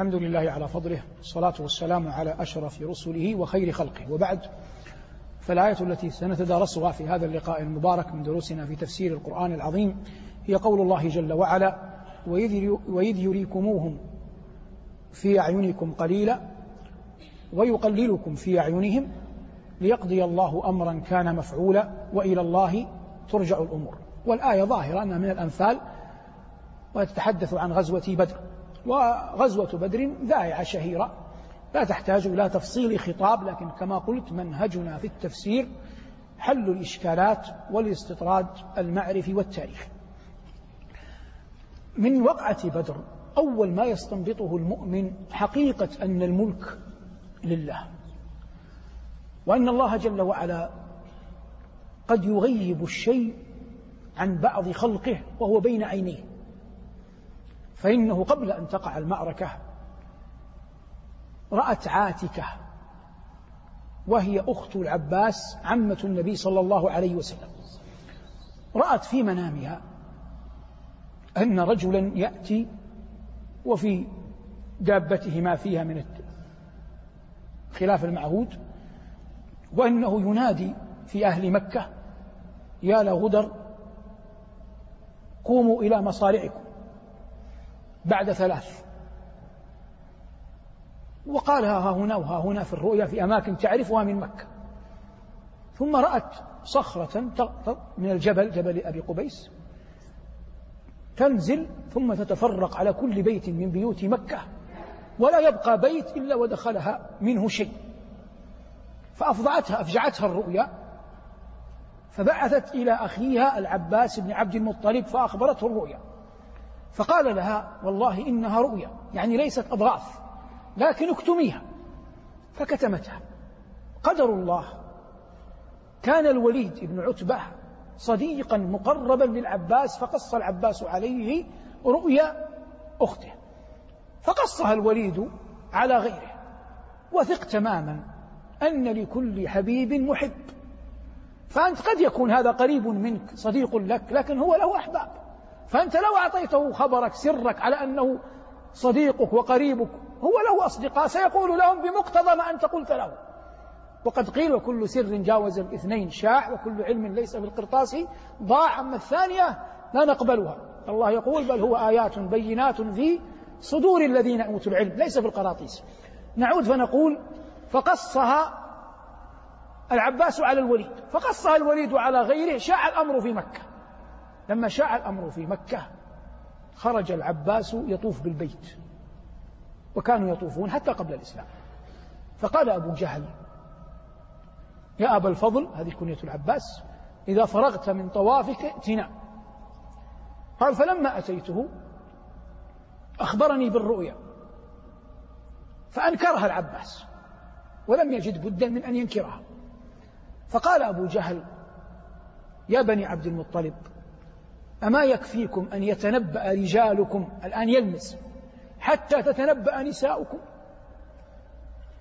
الحمد لله على فضله والصلاة والسلام على أشرف رسله وخير خلقه. وبعد فالآية التي سنتدارسها في هذا اللقاء المبارك من دروسنا في تفسير القرآن العظيم هي قول الله جل وعلا وإذ يريكموهم في أعينكم قليلا ويقللكم في أعينهم ليقضي الله أمرا كان مفعولا وإلى الله ترجع الأمور. والآية ظاهرة أنها من الأنفال وتتحدث عن غزوة بدر. وغزوة بدر ذائعة شهيرة. لا تحتاج إلى تفصيل خطاب لكن كما قلت منهجنا في التفسير حل الإشكالات والاستطراد المعرفي والتاريخ. من وقعة بدر أول ما يستنبطه المؤمن حقيقة أن الملك لله وأن الله جل وعلا قد يغيب الشيء عن بعض خلقه وهو بين عينيه. فإنه قبل أن تقع المعركة رأت عاتكة وهي أخت العباس عمة النبي صلى الله عليه وسلم. رأت في منامها أن رجلا يأتي وفي دابته ما فيها من خلاف المعهود وأنه ينادي في أهل مكة يا لغدر قوموا إلى مصارعكم. بعد ثلاث. وقالها ها هنا وها هنا في الرؤيا في أماكن تعرفها من مكة. ثم رأت صخرة من الجبل جبل أبي قبيس تنزل ثم تتفرق على كل بيت من بيوت مكة. ولا يبقى بيت إلا ودخلها منه شيء. فأفضعتها أفجعتها الرؤيا فبعثت إلى أخيها العباس بن عبد المطلب فأخبرته الرؤيا. فقال لها والله إنها رؤيا يعني ليست أضغاث لكن اكتميها. فكتمتها. قدر الله. كان الوليد بن عتبة صديقا مقربا للعباس فقص العباس عليه رؤيا أخته. فقصها الوليد على غيره. وثق تماما أن لكل حبيب محب. فأنت قد يكون هذا قريب منك صديق لك لكن هو له أحباب. فأنت لو أعطيته خبرك سرك على أنه صديقك وقريبك هو له أصدقاء سيقول لهم بمقتضى ما أنت قلت له. وقد قيل وكل سر جاوز الاثنين شاع وكل علم ليس في القرطاس ضاع أما الثانية لا نقبلها. الله يقول بل هو آيات بينات في صدور الذين أوتوا العلم ليس في القراطيس. نعود فنقول فقصها العباس على الوليد فقصها الوليد على غيره شاع الأمر في مكة. لما شاع الأمر في مكة خرج العباس يطوف بالبيت وكانوا يطوفون حتى قبل الإسلام. فقال أبو جهل يا أبا الفضل هذه كنية العباس إذا فرغت من طوافك ائتنا. قال فلما أتيته أخبرني بالرؤيا فأنكرها العباس ولم يجد بدا من أن ينكرها. فقال أبو جهل يا بني عبد المطلب أما يكفيكم أن يتنبأ رجالكم الآن يلمس حتى تتنبأ نساؤكم؟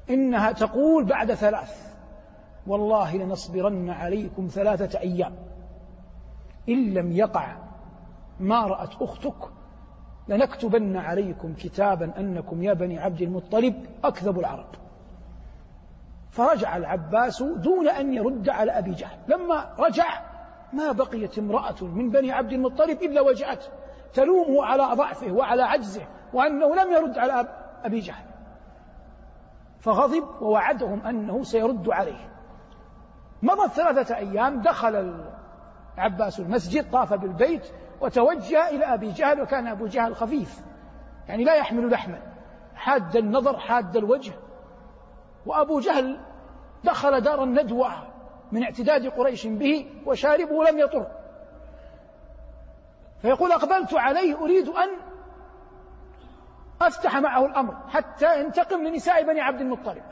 إنها تقول بعد ثلاث والله لنصبرن عليكم ثلاثة أيام. إن لم يقع ما رأت أختك لنكتبن عليكم كتابا أنكم يا بني عبد المطلب أكذب العرب. فرجع العباس دون أن يرد على أبي جهل. لما رجع ما بقيت امرأة من بني عبد المطلب إلا وجعته تلومه على ضعفه وعلى عجزه وأنه لم يرد على أبي جهل. فغضب ووعدهم أنه سيرد عليه. مضت ثلاثة أيام دخل العباس المسجد طاف بالبيت وتوجه إلى أبي جهل وكان أبو جهل خفيف. يعني لا يحمل لحما. حاد النظر حاد الوجه. وأبو جهل دخل دار الندوة. من اعتداد قريش به وشاربه لم يطر. فيقول أقبلت عليه أريد أن أفتح معه الأمر حتى ينتقم لنساء بني عبد المطلب.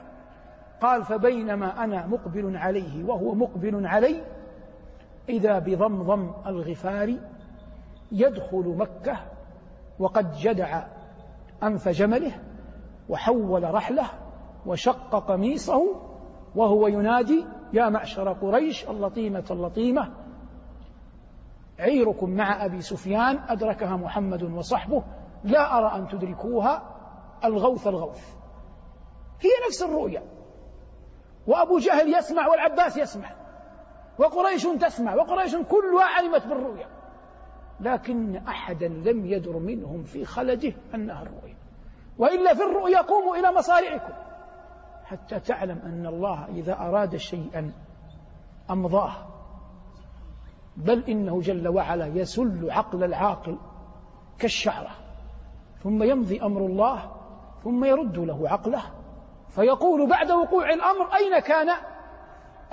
قال فبينما أنا مقبل عليه وهو مقبل علي إذا بضمضم الغفار يدخل مكة وقد جدع أنف جمله وحول رحله وشق قميصه وهو ينادي يا معشر قريش اللطيمة اللطيمة عيركم مع أبي سفيان أدركها محمد وصحبه لا أرى أن تدركوها الغوث الغوث. هي نفس الرؤيا. وأبو جهل يسمع والعباس يسمع وقريش تسمع وقريش كلها علمت بالرؤيا. لكن أحدا لم يدر منهم في خلده أنها الرؤيا. وإلا في الرؤيا قوموا إلى مصارعكم. حتى تعلم أن الله إذا أراد شيئا أمضاه. بل إنه جل وعلا يسل عقل العاقل كالشعرة. ثم يمضي أمر الله ثم يرد له عقله فيقول بعد وقوع الأمر أين كان؟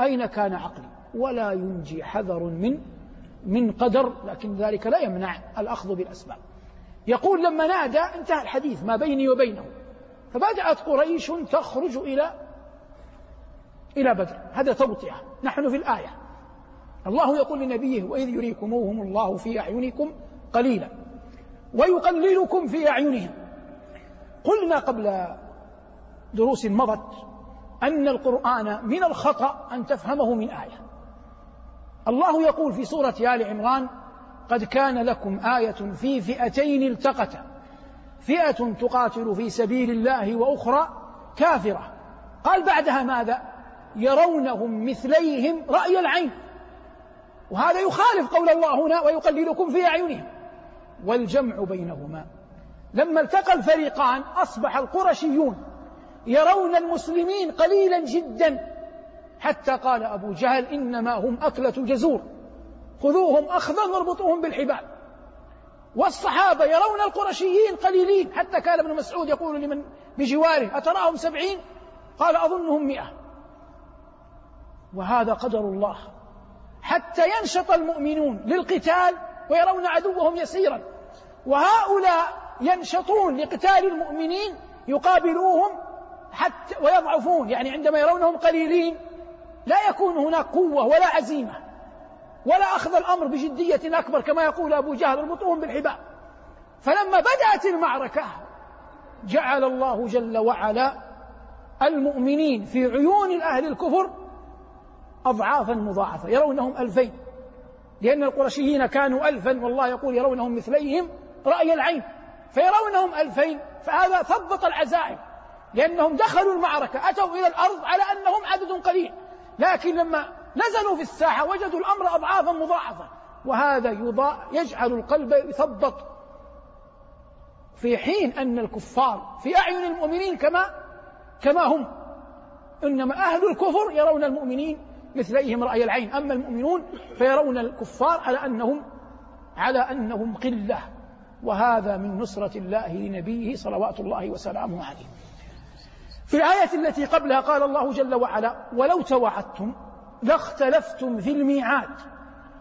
أين كان عقلي؟ ولا ينجي حذر من من قدر لكن ذلك لا يمنع الأخذ بالأسباب. يقول لما نادى انتهى الحديث ما بيني وبينه. فبدأت قريش تخرج إلى إلى بدر. هذا توطئة. نحن في الآية. الله يقول لنبيه وإذ يريكموهم الله في أعينكم قليلا. ويقللكم في أعينهم. قلنا قبل دروس مضت أن القرآن من الخطأ أن تفهمه من آية. الله يقول في سورة آل عمران قد كان لكم آية في فئتين التقتا. فئة تقاتل في سبيل الله وأخرى كافرة. قال بعدها ماذا؟ يرونهم مثليهم رأي العين. وهذا يخالف قول الله هنا ويقللكم في أعينهم. والجمع بينهما. لما التقى الفريقان أصبح القرشيون يرون المسلمين قليلا جدا. حتى قال أبو جهل إنما هم أكلة جزور. خذوهم أخذا واربطوهم بالحبال. والصحابة يرون القرشيين قليلين. حتى كان ابن مسعود يقول لمن بجواره أتراهم سبعين؟ قال أظنهم مئة. وهذا قدر الله. حتى ينشط المؤمنون للقتال ويرون عدوهم يسيرا. وهؤلاء ينشطون لقتال المؤمنين يقابلوهم حتى ويضعفون. يعني عندما يرونهم قليلين لا يكون هناك قوة ولا عزيمة. ولا أخذ الأمر بجدية أكبر كما يقول أبو جهل اربطوهم بالحبال فلما بدأت المعركة جعل الله جل وعلا المؤمنين في عيون أهل الكفر أضعافا مضاعفة. يرونهم ألفين. لأن القرشيين كانوا ألفا والله يقول يرونهم مثليهم رأي العين. فيرونهم ألفين فهذا ثبط العزائم. لأنهم دخلوا المعركة أتوا إلى الأرض على أنهم عدد قليل. لكن لما نزلوا في الساحة وجدوا الأمر أضعافا مضاعفة وهذا يجعل القلب يثبط. في حين أن الكفار في أعين المؤمنين كما كما هم. إنما أهل الكفر يرون المؤمنين مثليهم رأي العين. أما المؤمنون فيرون الكفار على أنهم على أنهم قلة. وهذا من نصرة الله لنبيه صلوات الله وسلامه عليه. في الآية التي قبلها قال الله جل وعلا ولو توعدتم لاختلفتم في الميعاد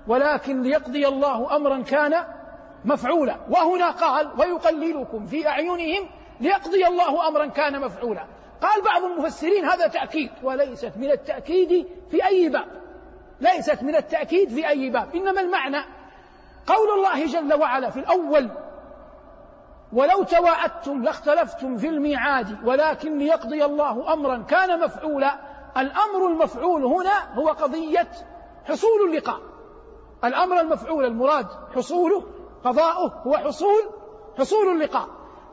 ولكن ليقضي الله أمرا كان مفعولا. وهنا قال ويقللكم في أعينهم ليقضي الله أمرا كان مفعولا. قال بعض المفسرين هذا تأكيد وليست من التأكيد في أي باب ليست من التأكيد في أي باب. إنما المعنى قول الله جل وعلا في الأول ولو تواعدتم لاختلفتم في الميعاد ولكن ليقضي الله امرا كان مفعولا. الأمر المفعول هنا هو قضية حصول اللقاء. الأمر المفعول المراد حصوله قضاؤه هو حصول حصول اللقاء.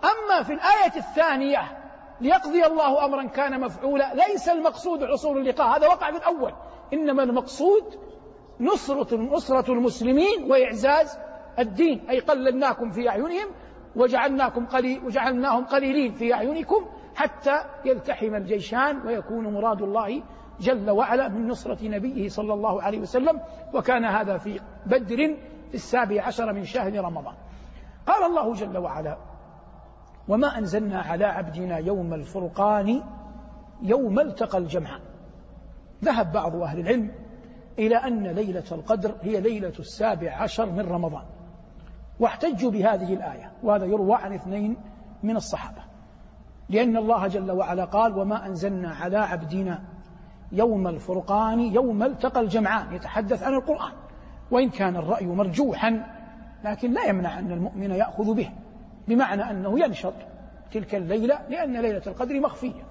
أما في الآية الثانية ليقضي الله امرا كان مفعولا ليس المقصود حصول اللقاء. هذا وقع في الأول. إنما المقصود نصرة نصرة المسلمين وإعزاز الدين. أي قللناكم في أعينهم وجعلناكم قليل وجعلناهم قليلين في أعينكم حتى يلتحم الجيشان ويكون مراد الله جل وعلا من نصرة نبيه صلى الله عليه وسلم وكان هذا في بدر في السابع عشر من شهر رمضان. قال الله جل وعلا وما أنزلنا على عبدنا يوم الفرقان يوم التقى الجمعان ذهب بعض أهل العلم إلى أن ليلة القدر هي ليلة السابع عشر من رمضان واحتجوا بهذه الآية وهذا يروى عن اثنين من الصحابة. لأن الله جل وعلا قال وما أنزلنا على عبدنا يوم الفرقان يوم التقى الجمعان. يتحدث عن القرآن. وإن كان الرأي مرجوحا لكن لا يمنع أن المؤمن يأخذ به بمعنى أنه ينشط تلك الليلة لأن ليلة القدر مخفية.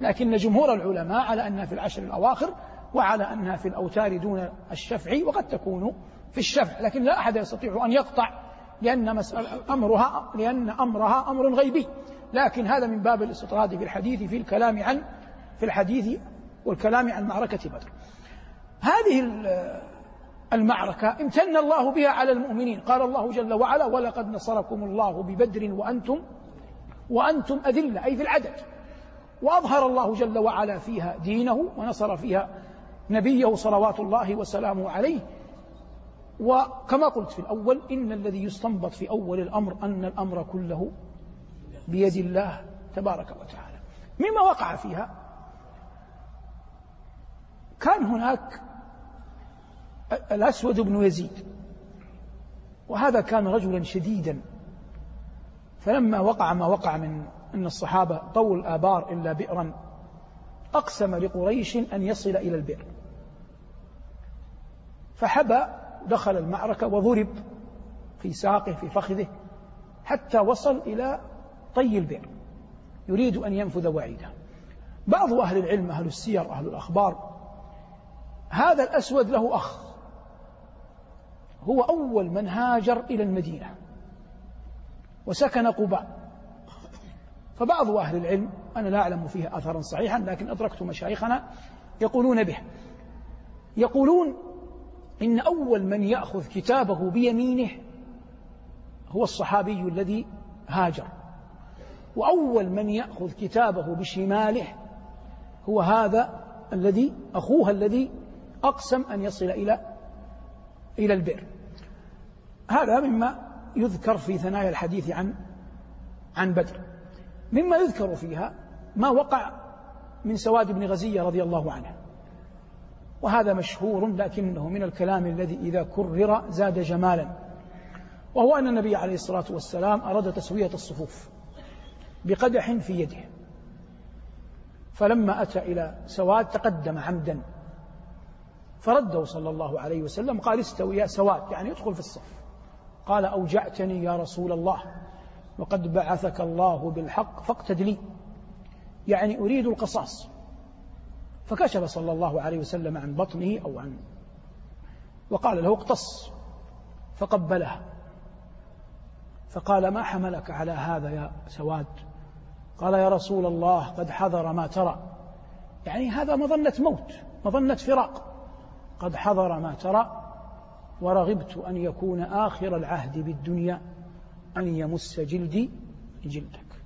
لكن جمهور العلماء على أنها في العشر الأواخر وعلى أنها في الأوتار دون الشفع وقد تكون في الشفع. لكن لا أحد يستطيع أن يقطع لأن مسألة أمرها لأن أمرها أمر غيبي. لكن هذا من باب الاستطراد في الحديث في الكلام عن في الحديث والكلام عن معركة بدر. هذه المعركة امتن الله بها على المؤمنين. قال الله جل وعلا ولقد نصركم الله ببدر وأنتم وأنتم أذلة. أي في العدد. وأظهر الله جل وعلا فيها دينه ونصر فيها نبيه صلوات الله وسلامه عليه. وكما قلت في الأول إن الذي يستنبط في أول الأمر أن الأمر كله بيد الله تبارك وتعالى. مما وقع فيها. كان هناك الأسود بن يزيد. وهذا كان رجلا شديدا. فلما وقع ما وقع من أن الصحابة طول الآبار إلا بئرا أقسم لقريش أن يصل إلى البئر. فحبى دخل المعركة وضرب في ساقه في فخذه حتى وصل إلى طي البئر يريد أن ينفذ وعيده بعض أهل العلم أهل السير أهل الأخبار هذا الأسود له أخ. هو أول من هاجر إلى المدينة وسكن قباء. فبعض أهل العلم أنا لا أعلم فيه أثرا صحيحا لكن أدركت مشايخنا يقولون به. يقولون إن أول من يأخذ كتابه بيمينه هو الصحابي الذي هاجر. وأول من يأخذ كتابه بشماله هو هذا الذي أخوه الذي أقسم أن يصل إلى إلى البئر هذا مما يذكر في ثنايا الحديث عن عن بدر. مما يذكر فيها ما وقع من سواد بن غزية رضي الله عنه. وهذا مشهور لكنه من الكلام الذي إذا كرر زاد جمالا. وهو أن النبي عليه الصلاة والسلام أراد تسوية الصفوف. بقدح في يده. فلما أتى إلى سواد تقدم عمدا. فرده صلى الله عليه وسلم قال استوي يا سواد يعني ادخل في الصف. قال أوجعتني يا رسول الله وقد بعثك الله بالحق فاقتد لي يعني أريد القصاص. فكشف صلى الله عليه وسلم عن بطنه أو عن وقال له اقتص فقبلها. فقال ما حملك على هذا يا سواد؟ قال يا رسول الله قد حضر ما ترى. يعني هذا مظنة موت مظنة فراق. قد حضر ما ترى ورغبت أن يكون آخر العهد بالدنيا أن يمس جلدي جلدك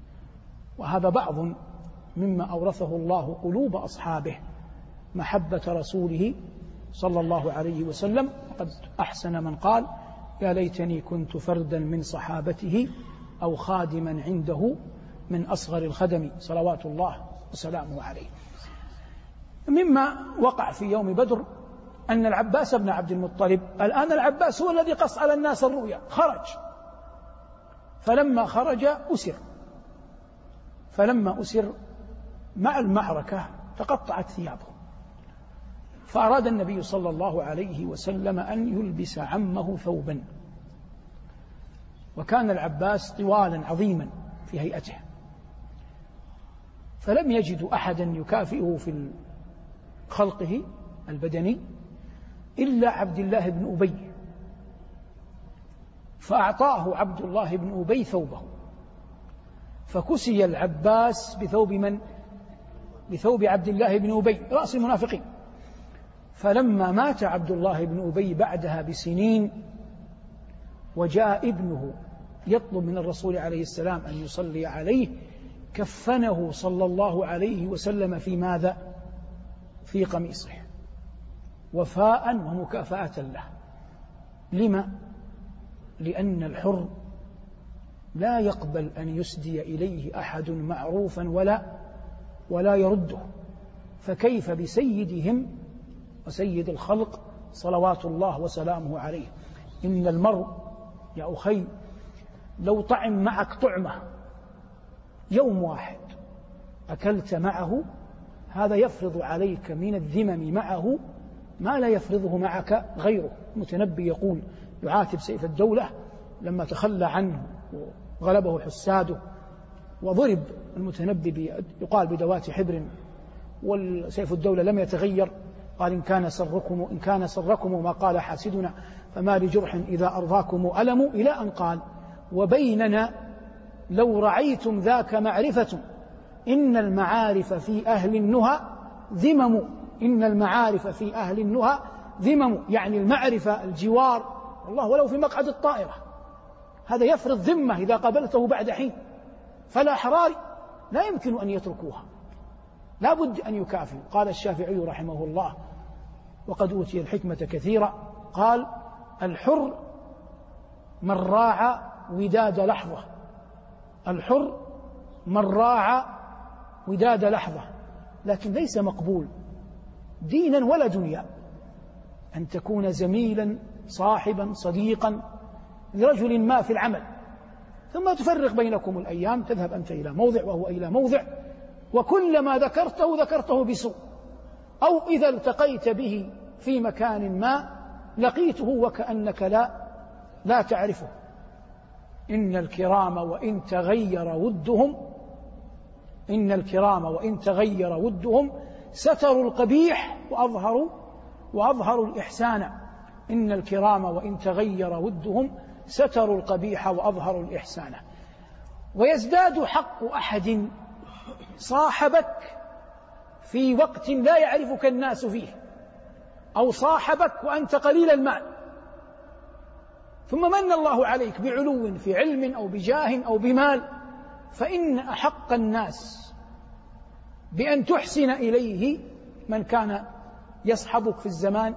وهذا بعض مما أورثه الله قلوب أصحابه. محبة رسوله صلى الله عليه وسلم. وقد أحسن من قال يا ليتني كنت فردا من صحابته أو خادما عنده من أصغر الخدم صلوات الله وسلامه عليه. مما وقع في يوم بدر أن العباس بن عبد المطلب الآن العباس هو الذي قص على الناس الرؤيا خرج. فلما خرج أسر. فلما أسر مع المعركة تقطعت ثيابه. فأراد النبي صلى الله عليه وسلم أن يلبس عمه ثوبا. وكان العباس طوالا عظيما في هيئته. فلم يجدوا أحدا يكافئه في خلقه البدني إلا عبد الله بن أبي فأعطاه عبد الله بن أبي ثوبه فكسي العباس بثوب من؟ بثوب عبد الله بن أبي رأس المنافقين فلما مات عبد الله بن أبي بعدها بسنين وجاء ابنه يطلب من الرسول عليه السلام أن يصلي عليه كفنه صلى الله عليه وسلم في ماذا؟ في قميصه وفاء ومكافأة له لما؟ لأن الحر لا يقبل أن يسدي إليه أحد معروفا ولا ولا يرده فكيف بسيدهم وسيد الخلق صلوات الله وسلامه عليه إن المرء يا أخي لو طعم معك طعمة يوم واحد. أكلت معه هذا يفرض عليك من الذمم معه ما لا يفرضه معك غيره. المتنبي يقول يعاتب سيف الدولة لما تخلى عنه وغلبه حساده وضرب المتنبي يقال بدوات حبر والسيف الدولة لم يتغير. قال إن كان سركم إن كان سركم ما قال حاسدنا فما لجرح إذا أرضاكم ألم إلى أن قال. وبيننا لو رعيتم ذاك معرفة إن المعارف في أهل النهى ذمم. إن المعارف في أهل النهى ذمم. يعني المعرفة الجوار. والله ولو في مقعد الطائرة. هذا يفرض ذمة إذا قابلته بعد حين. فالأحرار لا يمكن أن يتركوها. لا بد أن يكافئوا. قال الشافعي رحمه الله. وقد أوتي الحكمة كثيرا قال الحر من راعى وداد لحظة. الحر من راعى وداد لحظة لكن ليس مقبول. دينا ولا دنيا. أن تكون زميلا صاحبا صديقا لرجل ما في العمل. ثم تفرق بينكم الأيام تذهب أنت إلى موضع وهو إلى موضع وكلما ذكرته ذكرته بسوء. أو إذا التقيت به في مكان ما لقيته وكأنك لا لا تعرفه. إن الكرام وإن تغير ودهم إن الكرام وإن تغير ودهم ستروا القبيح وأظهروا وأظهروا الإحسان. إن الكرام وإن تغير ودهم ستروا القبيح وأظهروا الإحسان. ويزداد حق أحد صاحبك في وقت لا يعرفك الناس فيه أو صاحبك وأنت قليل المال. ثم من الله عليك بعلو في علم أو بجاه أو بمال فإن أحق الناس بأن تحسن إليه من كان يصحبك في الزمان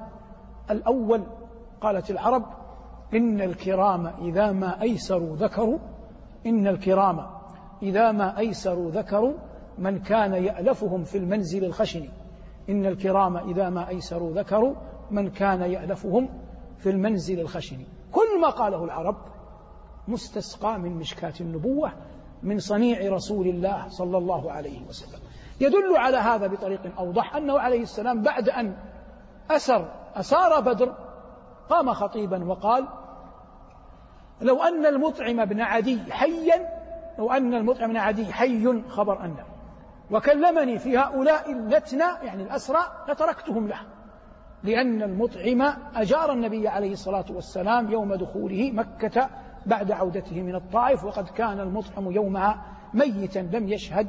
الأول. قالت العرب إن الكرام إذا ما أيسروا ذكروا إن الكرام إذا ما أيسروا ذكروا من كان يألفهم في المنزل الخشن. إن الكرام إذا ما أيسروا ذكروا من كان يألفهم في المنزل الخشن. كل ما قاله العرب مستسقى من مشكاة النبوة من صنيع رسول الله صلى الله عليه وسلم. يدل على هذا بطريق أوضح أنه عليه السلام بعد أن أسر أسار بدر قام خطيبا وقال لو أن المطعم بن عدي حيا لو أن المطعم بن عدي حي خبر أنه وكلمني في هؤلاء النتنى يعني الأسرى لتركتهم له. لأن المطعم أجار النبي عليه الصلاة والسلام يوم دخوله مكة بعد عودته من الطائف وقد كان المطعم يومها ميتا لم يشهد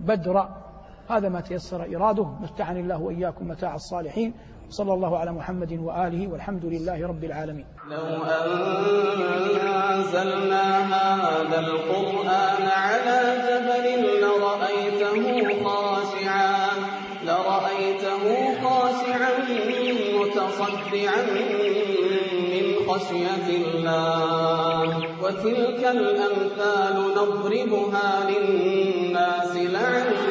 بدرا هذا ما تيسر إراده. متعني الله وإياكم متاع الصالحين. صلى الله على محمد وآله والحمد لله رب العالمين. لو أنزلنا هذا القرآن على جبل متصدعا من خشية الله. وتلك الأمثال نضربها للناس لعلهم